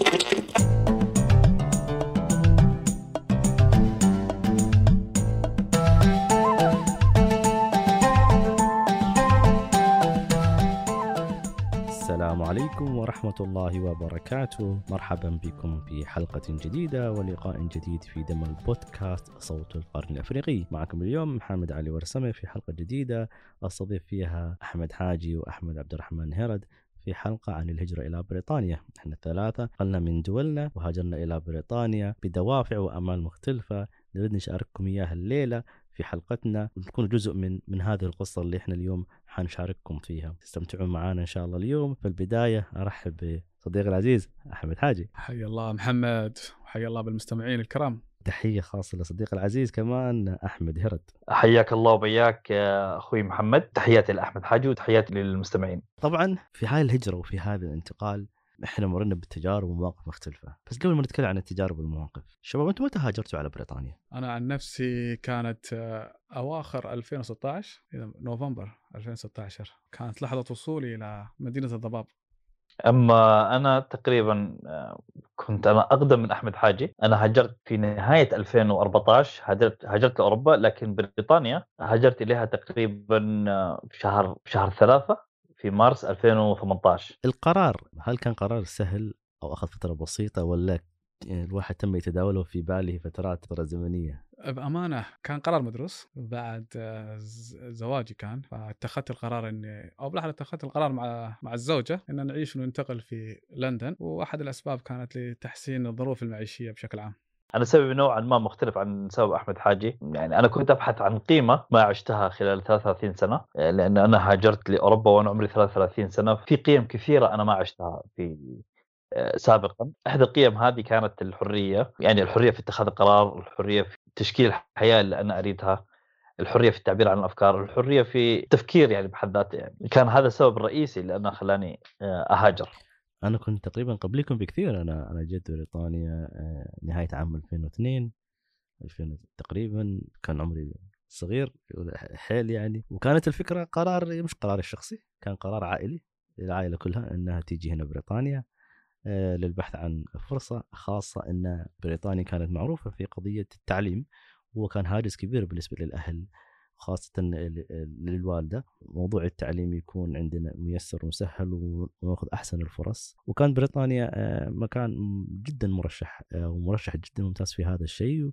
السلام عليكم ورحمة الله وبركاته. مرحبا بكم في حلقة جديدة ولقاء جديد في دم البودكاست صوت القرن الأفريقي. معكم اليوم محمد علي ورسمة في حلقة جديدة. أستضيف فيها أحمد حاجي وأحمد عبد الرحمن هرد. في حلقة عن الهجرة إلى بريطانيا. إحنا الثلاثة قلنا من دولنا وهاجرنا إلى بريطانيا بدوافع وأمال مختلفة. نريد نشارككم إياها الليلة في حلقتنا. وتكون جزء من من هذه القصة اللي إحنا اليوم حنشارككم فيها. تستمتعون معنا إن شاء الله اليوم. في البداية أرحب بصديقي العزيز أحمد حاجي. حيا الله محمد وحيا الله بالمستمعين الكرام. تحية خاصة لصديقي العزيز كمان أحمد هرد. حياك الله وبياك يا أخوي محمد. تحياتي لأحمد حاجي وتحياتي للمستمعين. طبعا في هاي الهجرة وفي هذا الانتقال إحنا مرنا بتجارب ومواقف مختلفة. بس قبل ما نتكلم عن التجارب والمواقف شباب أنتم متى هاجرتوا على بريطانيا؟ أنا عن نفسي كانت آه، أواخر 2016 إذا نوفمبر 2016 كانت لحظة وصولي إلى مدينة الضباب. أما أنا تقريبا آه، كنت أنا أقدم من أحمد حاجي. أنا هاجرت في نهاية 2014 هاجرت هاجرت لاوروبا لكن بريطانيا هاجرت إليها تقريبا آه، في شهر في شهر ثلاثة في مارس 2018 القرار هل كان قرار سهل أو أخذ فترة بسيطة ولا الواحد تم يتداوله في باله فترات زمنية؟ بأمانة كان قرار مدروس بعد آه، زواجي كان فاتخذت القرار إني أو بالاحرى اتخذت القرار مع مع الزوجة إن نعيش وننتقل في لندن وأحد الأسباب كانت لتحسين الظروف المعيشية بشكل عام. أنا سببي نوعا ما مختلف عن سبب أحمد حاجي. يعني أنا كنت أبحث عن قيمة ما عشتها خلال 33 سنة آه، لأن أنا هاجرت لأوروبا وأنا عمري 33 سنة. في قيم كثيرة أنا ما عشتها في سابقا. احدى القيم هذه كانت الحرية يعني الحرية في اتخاذ القرار الحرية في تشكيل الحياة اللي أنا أريدها الحرية في التعبير عن الأفكار الحرية في التفكير يعني بحد ذاته يعني. كان هذا السبب الرئيسي اللي أنا خلاني آه، أهاجر. أنا كنت تقريبا قبلكم بكثير. أنا أنا جيت بريطانيا آه، نهاية عام 2002 2000 تقريبا. كان عمري صغير حيل يعني. وكانت الفكرة قرار مش قراري الشخصي كان قرار عائلي العائلة كلها إنها تيجي هنا بريطانيا. آه، للبحث عن فرصة خاصة أن بريطانيا كانت معروفة في قضية التعليم وكان هاجس كبير بالنسبة للأهل خاصة للوالدة. موضوع التعليم يكون عندنا ميسر ومسهل وناخذ أحسن الفرص. وكان بريطانيا آه، مكان جدا مرشح آه، ومرشح جدا ممتاز في هذا الشيء.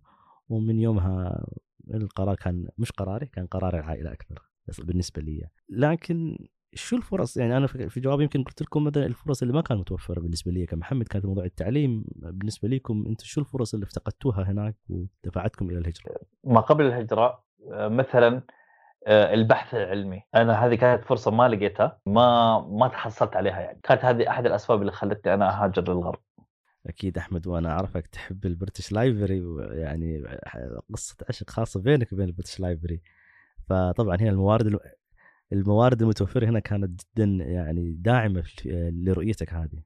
ومن يومها القرار كان مش قراري كان قرار العائلة أكثر بالنسبة لي. لكن شو الفرص؟ يعني أنا في جوابي يمكن قلت لكم مثلا الفرص اللي ما كانت متوفرة بالنسبة لي كمحمد كانت موضوع التعليم. بالنسبة لكم أنتم شو الفرص اللي افتقدتوها هناك ودفعتكم إلى الهجرة؟ ما قبل الهجرة مثلا آه، البحث العلمي. أنا هذه كانت فرصة ما لقيتها ما ما تحصلت عليها يعني. كانت هذه أحد الأسباب اللي خلتني أنا أهاجر للغرب. أكيد أحمد وأنا أعرفك تحب ال British Library يعني قصة عشق خاصة بينك وبين ال British Library فطبعا هنا الموارد الم- الموارد المتوفرة هنا كانت جدا يعني داعمة لرؤيتك هذه.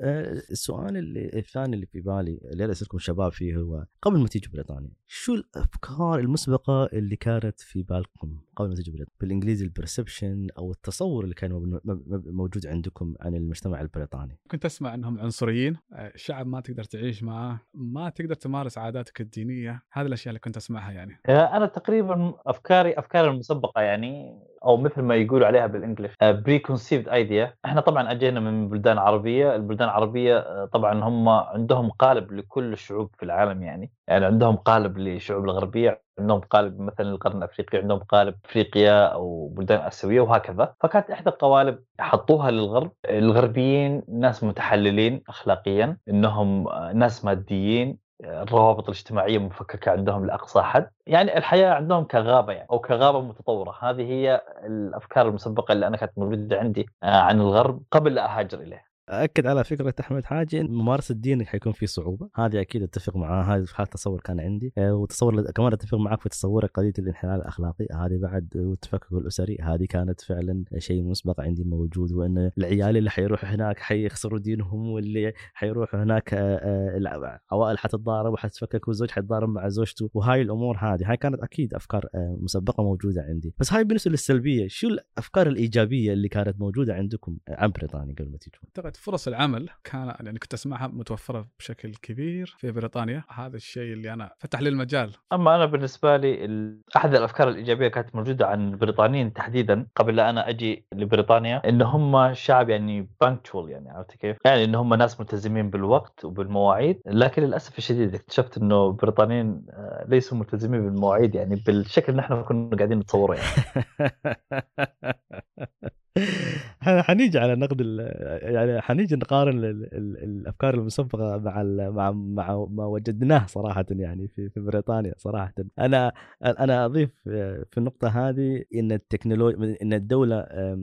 آه، السؤال اللي الثاني اللي في بالي اللي اسالكم شباب فيه هو قبل ما تيجوا بريطانيا شو الأفكار المسبقة اللي كانت في بالكم قبل ما تيجوا بريطانيا؟ بالإنجليزي ال perception أو التصور اللي كان موجود عندكم عن المجتمع البريطاني؟ كنت أسمع إنهم عنصريين. آه، شعب ما تقدر تعيش معاه ما تقدر تمارس عاداتك الدينية. هذه الأشياء اللي كنت أسمعها يعني. آه، أنا تقريبا أفكاري أفكاري المسبقة يعني أو مثل ما يقولوا عليها بال English preconceived idea إحنا طبعا اجينا من بلدان عربية. البلدان العربية آه، طبعا هم عندهم قالب لكل الشعوب في العالم يعني. يعني عندهم قالب للشعوب الغربية عندهم قالب مثلا القرن الأفريقي عندهم قالب أفريقيا أو بلدان آسيوية وهكذا. فكانت إحدى القوالب حطوها للغرب. الغربيين ناس متحللين اخلاقيا إنهم آه، ناس ماديين الروابط الاجتماعية مفككة عندهم لأقصى حد، يعني الحياة عندهم كغابة يعني أو كغابة متطورة، هذه هي الأفكار المسبقة اللي أنا كانت موجودة عندي آه، عن الغرب قبل لا أهاجر اليه. اكد على فكرة أحمد حاجة إن ممارسة دينك حيكون في صعوبة. هذه أكيد أتفق معاه. هذا هذا تصور كان عندي. آه، وتصور كمان أتفق معك في تصورك قضية الانحلال الأخلاقي. هذه بعد والتفكك الأسري. هذه كانت فعلا شيء مسبق عندي موجود. وإن العيال اللي حيروحوا هناك حيخسروا دينهم واللي حيروحوا هناك آه، آه، العوائل حتتضارب وحتتفكك والزوج حيتضارب مع زوجته. وهاي الأمور هذه هاي كانت أكيد أفكار مسبقة موجودة عندي. بس هاي بالنسبة للسلبية شو الأفكار الإيجابية اللي كانت موجودة عندكم عن بريطانيا قبل ما تيجوا أعتقد فرص العمل كان يعني كنت أسمعها متوفرة بشكل كبير في بريطانيا. هذا الشيء اللي أنا فتح لي المجال. أما أنا بالنسبة لي ال- أحد الأفكار الإيجابية كانت موجودة عن البريطانيين تحديدا قبل لا أنا أجي لبريطانيا إن هم شعب يعني بانكتشوال يعني عرفت كيف؟ يعني إن هم ناس ملتزمين بالوقت وبالمواعيد. لكن للأسف الشديد اكتشفت إنه البريطانيين آه، ليسوا ملتزمين بالمواعيد يعني بالشكل اللي إحنا كنا قاعدين نتصوره يعني. حنيجي على نقد يعني حنيجي نقارن ال- ال- الأفكار المسبقه مع مع مع ما وجدناه صراحة يعني في في بريطانيا صراحة. أنا أنا أضيف في النقطة هذه إن التكنولوجيا إن الدولة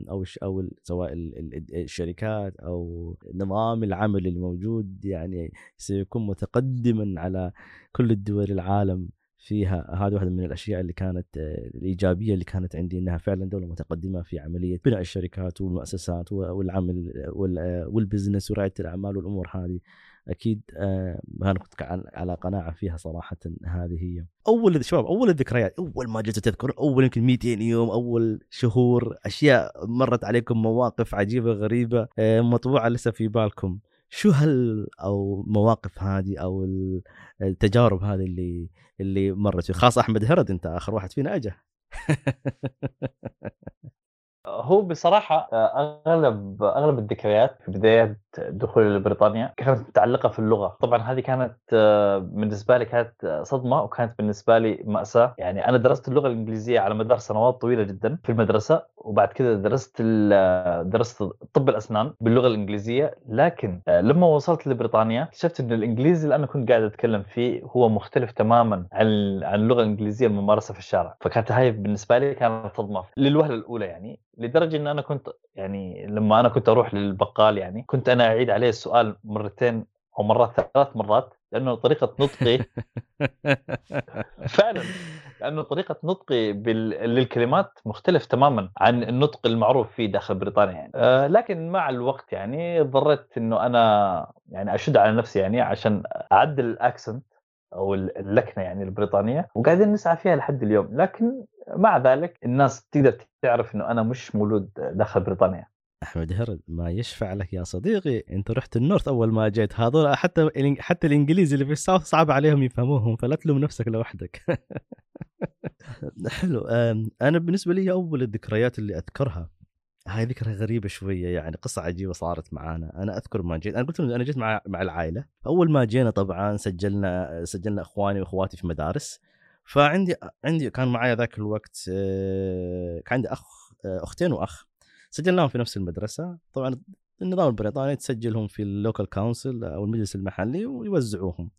أو أو سواء ال- ال- الشركات أو نظام العمل الموجود يعني سيكون متقدما على كل الدول العالم. فيها هذه واحدة من الأشياء اللي كانت آه، الإيجابية اللي كانت عندي إنها فعلا دولة متقدمة في عملية بناء الشركات والمؤسسات والعمل وال- آه، والبزنس ورعاية الأعمال والأمور هذه. أكيد آه، أنا كنت على- قناعة فيها صراحة هذه هي. أول شباب أول الذكريات أول ما جلست تذكر أول يمكن 200 يوم أول شهور أشياء مرت عليكم مواقف عجيبة غريبة مطبوعة لسه في بالكم. شو هال أو مواقف هذه أو ال- التجارب هذه اللي اللي مرت فيه خاص أحمد هرد أنت آخر واحد فينا اجى هو بصراحة آه، أغلب أغلب الذكريات في بداية دخولي لبريطانيا كانت متعلقة في اللغة، طبعا هذه كانت آه، بالنسبة لي كانت صدمة وكانت بالنسبة لي مأساة، يعني أنا درست اللغة الإنجليزية على مدار سنوات طويلة جدا في المدرسة وبعد كذا درست درست طب الأسنان باللغة الإنجليزية، لكن آه، لما وصلت لبريطانيا اكتشفت إن الإنجليزي اللي أنا كنت قاعد أتكلم فيه هو مختلف تماما عن عن اللغة الإنجليزية الممارسة في الشارع، فكانت هاي بالنسبة لي كانت صدمة للوهلة الأولى يعني. لدرجة إن أنا كنت يعني لما أنا كنت أروح للبقال يعني كنت أنا أعيد عليه السؤال مرتين أو مرات ثلاث مرات. لأنه طريقة نطقي. فعلا لأنه طريقة نطقي بال... للكلمات مختلف تماما عن النطق المعروف فيه داخل بريطانيا يعني. آه لكن مع الوقت يعني اضطريت إنه أنا يعني أشد على نفسي يعني عشان أعدل ال accent أو اللكنة يعني البريطانية وقاعدين نسعى فيها لحد اليوم. لكن مع ذلك الناس تقدر تعرف إنه أنا مش مولود داخل بريطانيا. أحمد هرد ما يشفع لك يا صديقي. أنت رحت ال north أول ما جيت. هذول حتى حتى الإنجليزي اللي في ال south صعب عليهم يفهموهم فلا تلوم نفسك لوحدك. حلو. أنا بالنسبة لي أول الذكريات اللي أذكرها هاي ذكرى غريبة شوية يعني قصة عجيبة صارت معانا، أنا أذكر ما جيت، أنا قلت أنا جيت مع مع العائلة، أول ما جينا طبعا سجلنا سجلنا إخواني وأخواتي في مدارس، فعندي عندي كان معايا ذاك الوقت آه، كان عندي أخ آه، أختين وأخ، سجلناهم في نفس المدرسة، طبعا النظام البريطاني تسجلهم في ال local council أو المجلس المحلي ويوزعوهم.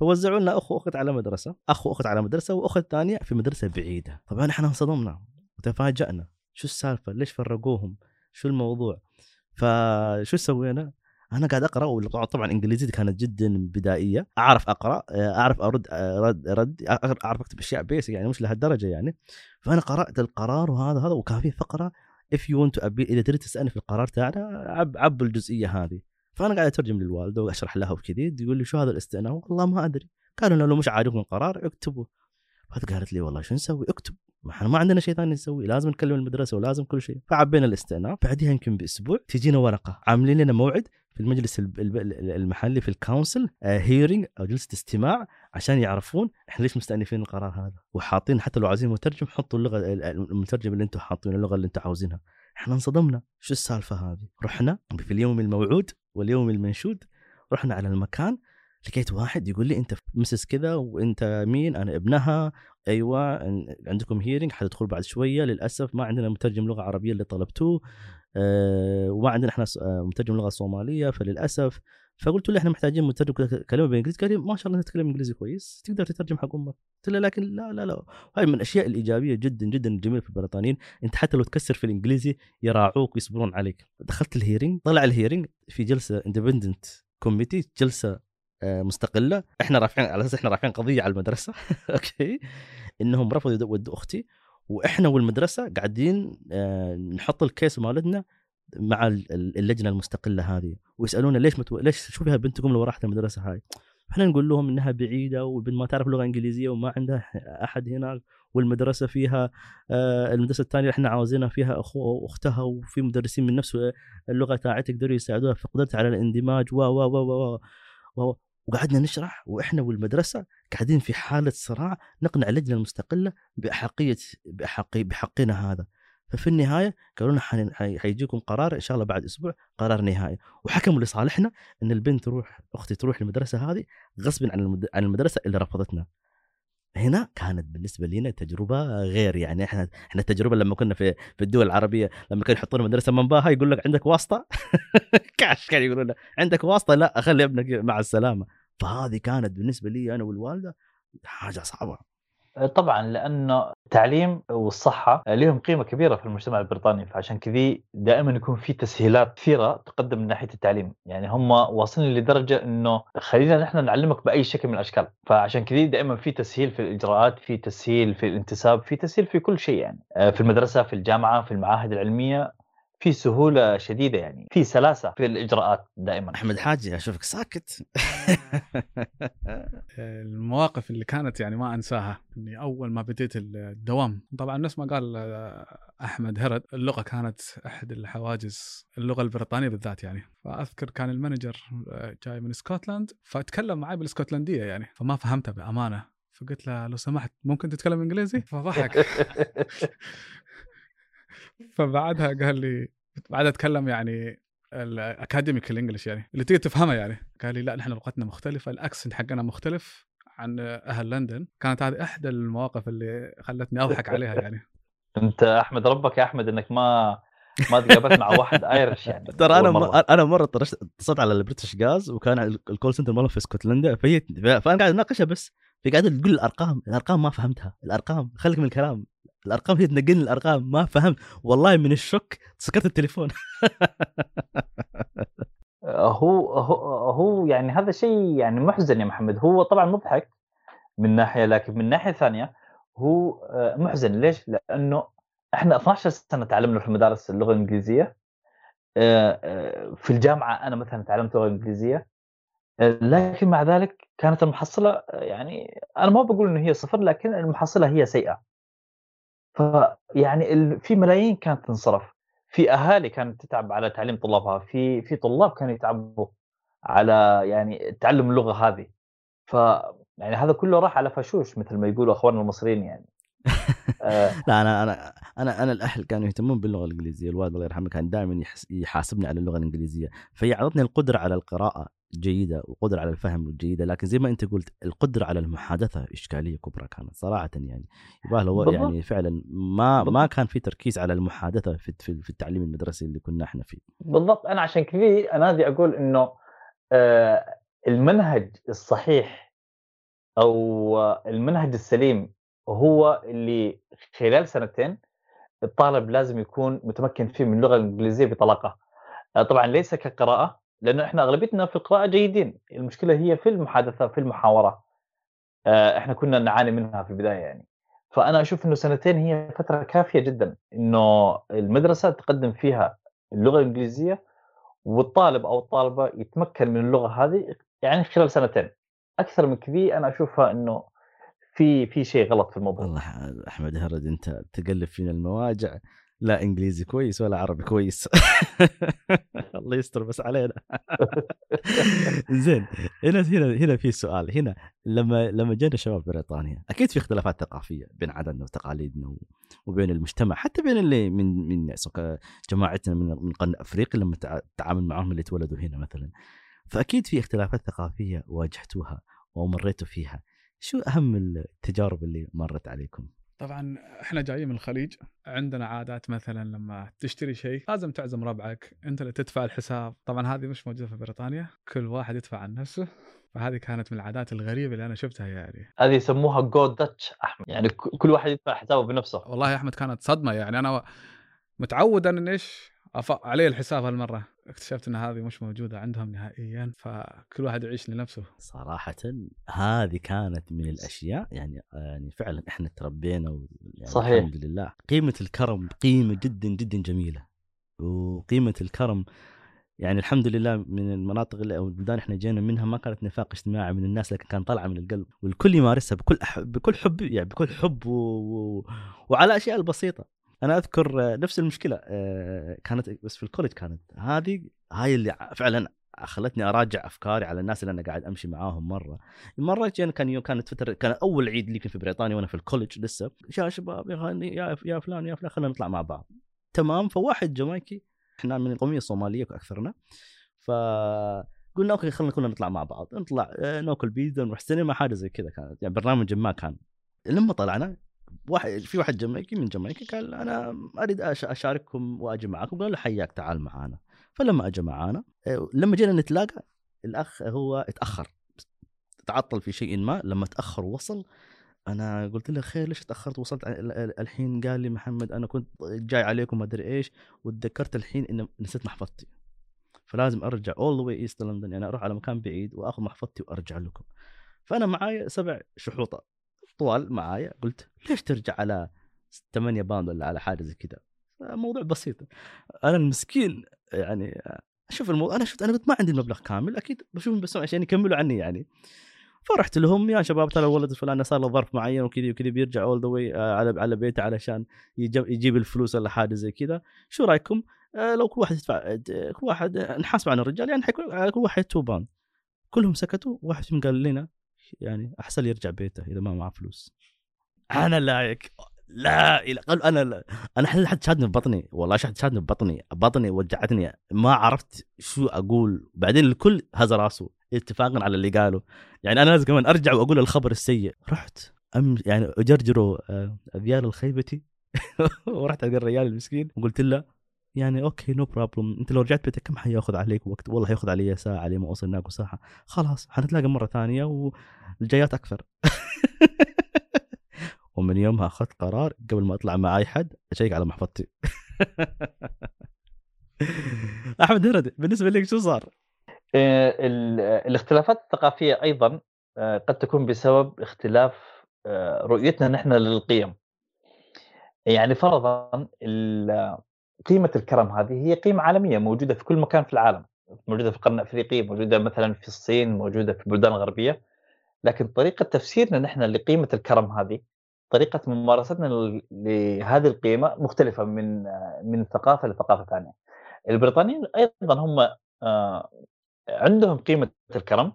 فوزعوا لنا اخ وأخت على مدرسة، أخ وأخت على مدرسة وأخت ثانية في مدرسة بعيدة، طبعا إحنا انصدمنا وتفاجأنا، شو السالفة؟ ليش فرقوهم؟ شو الموضوع؟ فشو سوينا؟ أنا قاعد أقرأ طبعا إنجليزيتي كانت جدا بدائية، أعرف أقرأ، أعرف أرد رد رد أعرف أكتب أشياء basic يعني مش لهالدرجة يعني. فأنا قرأت القرار وهذا هذا وكان في فقرة you want to appeal إذا تريد تستأنف في القرار تاعنا عب عب الجزئية هذه. فأنا قاعد أترجم للوالدة وأشرح لها وكذي يقول لي شو هذا الاستئناف؟ والله ما أدري. قالوا لو مش عاجبكم القرار اكتبوا. فقالت لي والله شو نسوي؟ اكتب ما إحنا ما عندنا شيء ثاني نسوي لازم نكلم المدرسة ولازم كل شيء فعبينا الاستئناف بعدها يمكن بأسبوع تجينا ورقة عاملين لنا موعد في المجلس المحلي في ال council hearing أو جلسة استماع عشان يعرفون إحنا ليش مستأنفين القرار هذا. وحاطين حتى لو عايزين مترجم حطوا اللغة المترجم اللي أنتم حاطين اللغة اللي أنتم عاوزينها. إحنا انصدمنا. شو السالفة هذه؟ رحنا في اليوم الموعود واليوم المنشود رحنا على المكان لقيت واحد يقول لي أنت مسس كذا وأنت مين؟ أنا ابنها. أيوه عندكم هيرنج حتدخل بعد شوية. للأسف ما عندنا مترجم لغة عربية اللي طلبتوه. وما عندنا إحنا آه، مترجم لغة صومالية فللأسف. فقلت له إحنا محتاجين مترجم كلمة بالانجليزي قال لي ما شاء الله تتكلم إنجليزي كويس تقدر تترجم حق أمك. قلت له لكن لا لا لا. هاي من الأشياء الإيجابية جدا جدا الجميلة في البريطانيين إنت حتى لو تكسر في الإنجليزي يراعوك ويصبرون عليك. دخلت ال hearing طلع ال hearing في جلسة independent committee جلسة آه، مستقلة. إحنا رافعين على أساس إحنا رافعين قضية على المدرسة. okay. إنهم رفضوا يودوا أختي. وإحنا والمدرسة قاعدين آه، نحط ال case مالتنا مع ال- ال- اللجنة المستقلة هذه ويسألونا ليش متو... ليش شو فيها بنتكم لو راحت المدرسة هاي؟ إحنا نقول لهم إنها بعيدة والبنت ما تعرف لغة إنجليزية وما عندها أحد هناك والمدرسة فيها آه، المدرسة الثانية إحنا عاوزينها فيها اخو أختها وفي مدرسين من نفس اللغة تاعتك يقدروا يساعدوها فقدرت على الاندماج و و و و وقعدنا نشرح وإحنا والمدرسة قاعدين في حالة صراع نقنع اللجنة المستقلة بأحقية بحقي بحقنا هذا. ففي النهاية قالوا لنا حيجيكم قرار إن شاء الله بعد أسبوع قرار نهائي. وحكموا لصالحنا إن البنت تروح أختي تروح المدرسة هذه غصبا عن عن المدرسة اللي رفضتنا. هنا كانت بالنسبة لنا تجربة غير يعني إحنا إحنا التجربة لما كنا في في الدول العربية لما كانوا يحطون مدرسه منباها يقول لك عندك واسطة؟ كاش كانوا يقولون عندك واسطة؟ لا اخلي ابنك مع السلامة. فهذه كانت بالنسبة لي أنا والوالدة حاجة صعبة. طبعا لأنه التعليم والصحة لهم قيمة كبيرة في المجتمع البريطاني فعشان كذي دائما يكون في تسهيلات كثيرة تقدم من ناحية التعليم. يعني هم واصلين لدرجة إنه خلينا نحن نعلمك بأي شكل من الأشكال. فعشان كذي دائما في تسهيل في الإجراءات في تسهيل في الانتساب في تسهيل في كل شيء يعني. آه، في المدرسة في الجامعة في المعاهد العلمية. في سهولة شديدة يعني في سلاسة في الإجراءات دائما. أحمد حاجي أشوفك ساكت. المواقف اللي كانت يعني ما أنساها إني أول ما بديت الدوام. طبعا نفس ما قال أحمد هرد اللغة كانت أحد الحواجز اللغة البريطانية بالذات يعني. فأذكر كان ال manager جاي من اسكتلند فتكلم معي بالاسكتلنديه يعني. فما فهمته بأمانة. فقلت له لو سمحت ممكن تتكلم إنجليزي؟ فضحك. فبعدها قال لي بعدها اتكلم يعني ال academic ال English يعني اللي تقدر تفهمها يعني. قال لي لا نحن لغتنا مختلفة ال accent حقنا مختلف عن أهل لندن. كانت هذه إحدى المواقف اللي خلتني أضحك عليها يعني. أنت أحمد ربك يا احمد إنك ما ما تقابلت مع واحد Irish يعني. ترى أنا مرة. أنا مرة اتصلت على ال British Gas وكان ال call center مالهم في اسكتلندا فهي فأنا قاعد أناقشها بس في قاعدة تقول الأرقام الأرقام ما فهمتها الأرقام خليك من الكلام. الأرقام هي تنقلني الأرقام ما فهمت. والله من الشك سكرت التليفون. هو هو هو يعني هذا شيء يعني محزن يا محمد. هو طبعا مضحك من ناحية لكن من ناحية ثانية هو آه، محزن. ليش؟ لأنه إحنا 12 سنة تعلمنا في المدارس اللغة الإنجليزية. آه، آه، في الجامعة أنا مثلا تعلمت لغة إنجليزية. لكن مع ذلك كانت المحصلة يعني أنا ما بقول إنه هي صفر لكن المحصلة هي سيئة. فيعني في ملايين كانت تنصرف. في أهالي كانت تتعب على تعليم طلابها. في في طلاب كانوا يتعبوا على يعني تعلم اللغة هذه. ف يعني هذا كله راح على فشوش مثل ما يقولوا أخواننا المصريين يعني. آه. لا أنا أنا أنا أنا الأهل كانوا يهتمون باللغة الإنجليزية الوالد الله يرحمه كان دائما يحاسبني على اللغة الإنجليزية. فهي اعطتني القدرة على القراءة. جيدة وقدرة على الفهم جيده لكن زي ما أنت قلت القدرة على المحادثة إشكالية كبرى كانت صراحة يعني. يبغى له يعني فعلا ما بالضبط. ما كان في تركيز على المحادثة في في التعليم المدرسي اللي كنا إحنا فيه. بالضبط. أنا عشان كذي أنا أبي أقول إنه آه المنهج الصحيح أو المنهج السليم هو اللي خلال سنتين الطالب لازم يكون متمكن فيه من اللغة الإنجليزية بطلاقة. آه، طبعا ليس كقراءة لأنه إحنا أغلبيتنا في القراءه جيدين. المشكلة هي في المحادثة في المحاورة. آه، إحنا كنا نعاني منها في البداية يعني. فأنا أشوف إنه سنتين هي فترة كافية جدا. إنه المدرسة تقدم فيها اللغة الإنجليزية والطالب أو الطالبة يتمكن من اللغة هذه يعني خلال سنتين. أكثر من كذي أنا أشوفها إنه في في شيء غلط في الموضوع. والله أحمد هرد أنت تقلب فينا المواجع. لا إنجليزي كويس ولا عربي كويس. الله يستر بس علينا. زين هنا هنا هنا في سؤال. هنا لما لما جينا شباب بريطانيا أكيد في اختلافات ثقافية بين عاداتنا وتقاليدنا وبين المجتمع حتى بين اللي من من جماعتنا من من قرن أفريقيا لما تتعامل معهم اللي تولدوا هنا مثلا. فأكيد في اختلافات ثقافية واجهتوها ومريتوا فيها. شو أهم التجارب اللي مرت عليكم؟ طبعا إحنا جايين من الخليج. عندنا عادات مثلا لما تشتري شيء لازم تعزم ربعك. أنت اللي تدفع الحساب. طبعا هذه مش موجودة في بريطانيا. كل واحد يدفع عن نفسه. فهذه كانت من العادات الغريبة اللي أنا شفتها يعني هذه يسموها جو داتش أحمد. يعني كل واحد يدفع حسابه بنفسه. والله يا أحمد كانت صدمة يعني. أنا متعود إن إيش؟ علي الحساب هالمرة. اكتشفت إن هذه مش موجودة عندهم نهائيا فكل واحد يعيش لنفسه. صراحة هذه كانت من الأشياء يعني يعني فعلا إحنا تربينا يعني صحيح. الحمد لله. قيمة الكرم قيمة جدا جدا جميلة. وقيمة الكرم يعني الحمد لله من المناطق اللي أو البلدان إحنا جينا منها ما كانت نفاق اجتماعي من الناس لكن كان طالعة من القلب. والكل يمارسها بكل أح... بكل حب يعني بكل حب و... و... وعلى الاشياء البسيطة. أنا أذكر آه، نفس المشكلة آه، كانت بس في ال college كانت هذه هاي اللي فعلا خلتني أراجع أفكاري على الناس اللي أنا قاعد أمشي معاهم مرة. مرة جينا كان يوم كانت فترة كان أول عيد لي في بريطانيا وأنا في ال college لسه. يا شباب يا يا فلان يا فلان خلينا نطلع مع بعض. تمام فواحد جامايكي إحنا من القوميه الصوماليه أكثرنا. ف قلنا okay خلينا كلنا نطلع مع بعض. نطلع آه، ناكل بيتزا نروح سينما حاجة زي كذا كانت. يعني برنامج ما كان. لما طلعنا واحد في واحد جامايكي من جامايكا قال أنا أريد أشارككم وأجي معاكم قال له حياك تعال معانا. فلما اجى معانا آه، لما جينا نتلاقى الأخ هو اتأخر تعطل في شيء ما لما تأخر ووصل أنا قلت له خير ليش تأخرت؟ وصلت الحين قال لي محمد أنا كنت جاي عليكم ما أدري إيش وتذكرت الحين ان نسيت محفظتي. فلازم أرجع all the way east لندن يعني أروح على مكان بعيد وأخذ محفظتي وأرجع لكم. فأنا معايا سبع شحوطة. طوال معايا قلت ليش ترجع على 8 pound ولا على حاجة زي كذا؟ موضوع بسيط. أنا المسكين يعني شوف الموضوع أنا شفت أنا قلت ما عندي المبلغ كامل أكيد بشوفهم بس عشان يكملوا عني يعني. فرحت لهم يا شباب ترى الولد الفلاني صار له ظرف معين وكذا وكذا بيرجع all the way على على بيته علشان يجيب الفلوس ولا حاجة زي كذا. شو رأيكم؟ آه لو كل واحد يدفع كل واحد نحاسب عن الرجال يعني حيكون كل واحد two pound كلهم سكتوا واحد فيهم قال لنا يعني أحسن يرجع بيته إذا ما معه فلوس. أنا like لا إلى قال أنا لا. أنا حد شادني ببطني. والله حد شادني ببطني؟ بطني وجعتني. ما عرفت شو أقول. بعدين الكل هز راسه اتفاقا على اللي قاله. يعني أنا لازم كمان أرجع وأقول الخبر السيء. رحت أم يعني اجرجره اذيال آه، الخيبتي. ورحت على الرجال المسكين. وقلت له يعني okay no no problem أنت لو رجعت بيتك كم حياخذ عليك وقت؟ والله حياخذ علي ساعة علي ما اوصل هناك وساعه خلاص حنتلاقى مرة ثانية والجايات أكثر. ومن يومها أخذت قرار قبل ما أطلع مع أي حد أشيك على محفظتي. أحمد هرد بالنسبة لك شو صار؟ آه، الاختلافات الثقافية أيضا آه، قد تكون بسبب اختلاف آه، رؤيتنا نحن للقيم. يعني فرضا قيمة الكرم هذه هي قيمة عالمية موجودة في كل مكان في العالم. موجودة في القرن الأفريقي موجودة مثلا في الصين موجودة في البلدان الغربية. لكن طريقة تفسيرنا نحن لقيمة الكرم هذه طريقة ممارستنا لهذه القيمة مختلفة من من ثقافة لثقافة ثانية. البريطانيين أيضا هم عندهم قيمة الكرم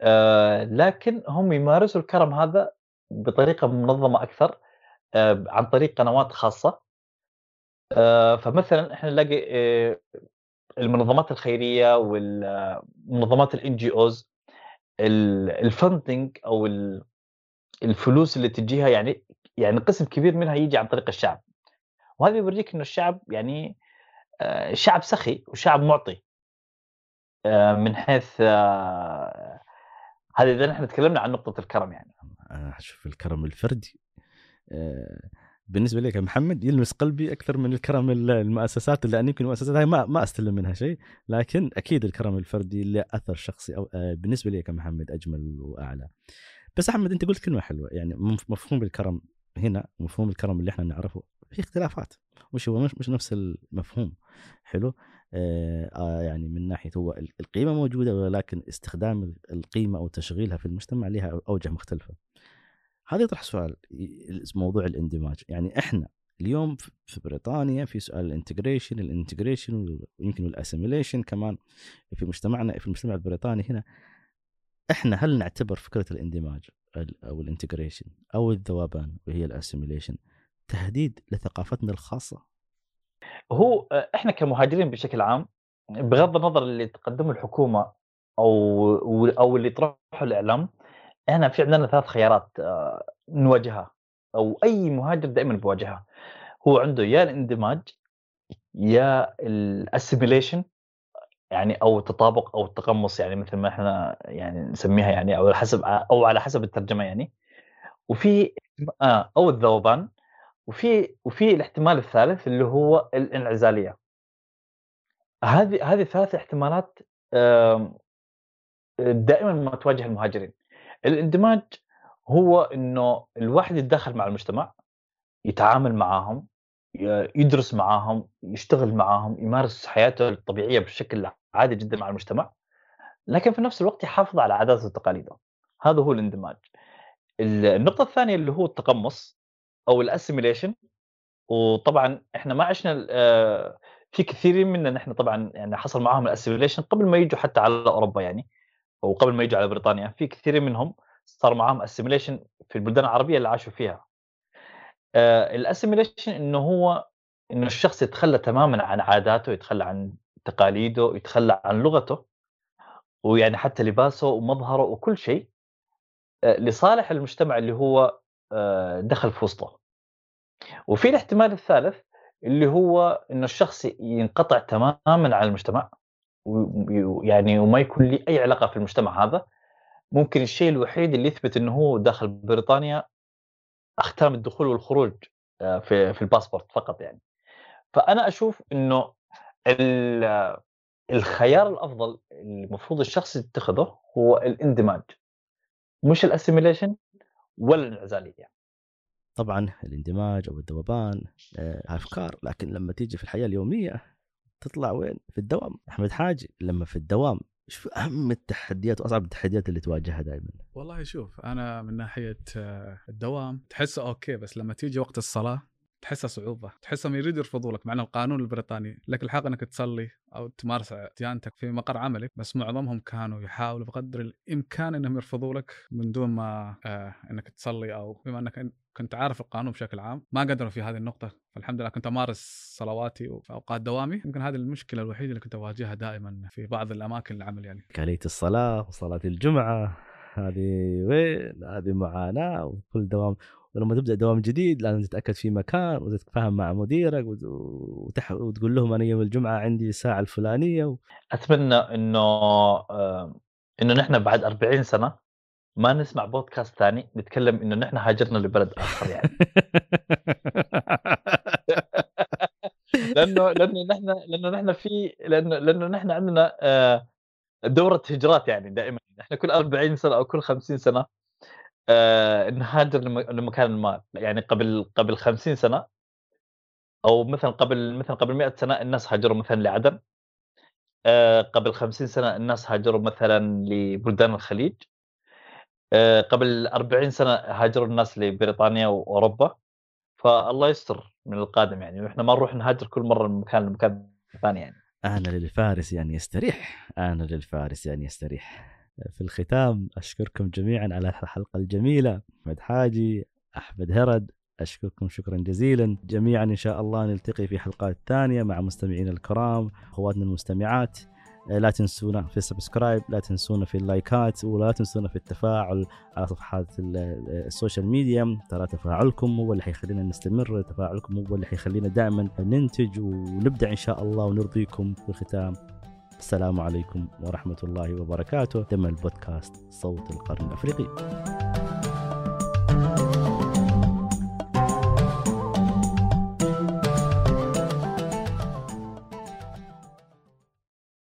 آه، لكن هم يمارسوا الكرم هذا بطريقة منظمة أكثر آه، عن طريق قنوات خاصة. آه، فمثلا إحنا نلاقي المنظمات الخيرية والمنظمات ال NGOs ال funding أو الفلوس اللي تجيها يعني يعني قسم كبير منها يجي عن طريق الشعب. وهذا يوريك إنه الشعب يعني شعب سخي وشعب معطي. آه، من حيث آه، هذا إذا نحن تكلمنا عن نقطة الكرم يعني. أنا أشوف الكرم الفردي. آه، بالنسبة لي كمحمد يلمس قلبي أكثر من الكرم المؤسسات اللي يمكن المؤسسات هاي ما ما أستلم منها شيء لكن أكيد الكرم الفردي له أثر شخصي أو بالنسبة لي كمحمد أجمل وأعلى. بس أحمد أنت قلت كلمة حلوة يعني مفهوم الكرم هنا مفهوم الكرم اللي إحنا نعرفه في اختلافات. مش هو مش, مش نفس المفهوم. حلو؟ آه،, آه يعني من ناحية هو القيمة موجودة ولكن استخدام القيمة أو تشغيلها في المجتمع لها أوجه مختلفة. هذا يطرح سؤال موضوع الاندماج. يعني إحنا اليوم في بريطانيا في سؤال ال integration ال integration ويمكن ال assimilation كمان في مجتمعنا في المجتمع البريطاني هنا. إحنا هل نعتبر فكرة الاندماج أو ال integration أو الذوبان وهي ال assimilation تهديد لثقافتنا الخاصة؟ هو آه، إحنا كمهاجرين بشكل عام بغض النظر اللي تقدمه الحكومة أو أو اللي يطرحه الإعلام إحنا في عندنا ثلاث خيارات آه، نواجهها أو أي مهاجر دائما بيواجهها. هو عنده يا الاندماج يا الاسيميليشن يعني أو التطابق أو التقمص يعني مثل ما إحنا يعني نسميها يعني أو حسب أو على حسب الترجمة يعني. وفي آه أو الذوبان. وفي وفي الاحتمال الثالث اللي هو الانعزالية. هذه هذه ثلاث احتمالات دائما ما تواجه المهاجرين. الاندماج هو إنه الواحد يتدخل مع المجتمع يتعامل معاهم يدرس معاهم يشتغل معاهم يمارس حياته الطبيعية بشكل عادي جدا مع المجتمع لكن في نفس الوقت يحافظ على عاداته وتقاليده. هذا هو الاندماج. النقطة الثانية اللي هو التقمص أو ال assimilation وطبعا إحنا ما عشنا آه، في كثيرين منا نحن طبعا يعني حصل معاهم ال assimilation قبل ما يجوا حتى على أوروبا يعني. وقبل ما يجوا على بريطانيا في كثيرين منهم صار معاهم assimilation في البلدان العربية اللي عاشوا فيها. ال assimilation إنه هو إنه الشخص يتخلى تماما عن عاداته يتخلى عن تقاليده يتخلى عن لغته ويعني حتى لباسه ومظهره وكل شيء. آه، لصالح المجتمع اللي هو آه، دخل في وسطه. وفي الاحتمال الثالث اللي هو إنه الشخص ينقطع تماما عن المجتمع. ويعني وما يكون لي أي علاقة في المجتمع هذا. ممكن الشيء الوحيد اللي يثبت إنه هو داخل بريطانيا اختام الدخول والخروج آه، في في الباسبورت فقط يعني. فأنا أشوف إنه الخيار الأفضل المفروض الشخص يتخذه هو الاندماج. مش ال assimilation ولا الانعزالية. طبعا الاندماج أو الذوبان آه، أفكار لكن لما تيجي في الحياة اليومية تطلع وين؟ في الدوام أحمد حاجي لما في الدوام شو أهم التحديات وأصعب التحديات اللي تواجهها دائما؟ والله شوف أنا من ناحية آه، الدوام تحسه أوكي بس لما تيجي وقت الصلاة تحسها صعوبة تحسهم يريدوا يرفضوا لك مع القانون البريطاني لك الحق إنك تصلي أو تمارس ديانتك في مقر عملك بس معظمهم كانوا يحاولوا بقدر الإمكان إنهم يرفضوا لك من دون ما آه إنك تصلي أو بما إنك كنت عارف القانون بشكل عام ما قدروا في هذه النقطة. فالحمد لله كنت أمارس صلواتي في أوقات دوامي. يمكن هذه المشكلة الوحيدة اللي كنت أواجهها دائما في بعض الأماكن العمل يعني. كاليه الصلاة وصلاة الجمعة هذه وين؟ هذه معاناة وكل دوام. ولما تبدأ دوام جديد لازم تتأكد في مكان وتتفاهم مع مديرك وتح... وتقول لهم أنا يوم الجمعة عندي الساعة الفلانية و... أتمنى إنه إنه نحن بعد 40 سنة ما نسمع بودكاست ثاني نتكلم إنه نحن هاجرنا لبلد آخر يعني. لأنه لأنه نحن لأنه نحن في لأنه لأنه نحن عندنا آه، دورة هجرات يعني دائما. إحنا كل 40 سنة أو كل 50 سنة آه نهاجر لمكان ما. يعني قبل قبل 50 سنة أو مثلا قبل مثلا قبل 100 سنة الناس هاجروا مثلا لعدن. آه قبل 50 سنة الناس هاجروا مثلا لبلدان الخليج. آه قبل 40 سنة هاجروا الناس لبريطانيا وأوروبا. فالله يستر من القادم يعني. وإحنا ما نروح نهاجر كل مرة من مكان لمكان ثاني يعني. أنا للفارس يعني يستريح. أنا للفارس يعني يستريح. في الختام أشكركم جميعا على الحلقة الجميلة. أحمد حاجي أحمد هرد أشكركم شكرا جزيلا. جميعا إن شاء الله نلتقي في حلقات ثانية مع مستمعينا الكرام أخواتنا المستمعات. لا تنسونا في ال subscribe لا تنسونا في اللايكات ولا تنسونا في التفاعل على صفحات ال social media. ترى تفاعلكم هو اللي حيخلينا نستمر تفاعلكم هو اللي حيخلينا دائما ننتج ونبدع إن شاء الله ونرضيكم في الختام السلام عليكم ورحمة الله وبركاته. تم البودكاست صوت القرن الأفريقي.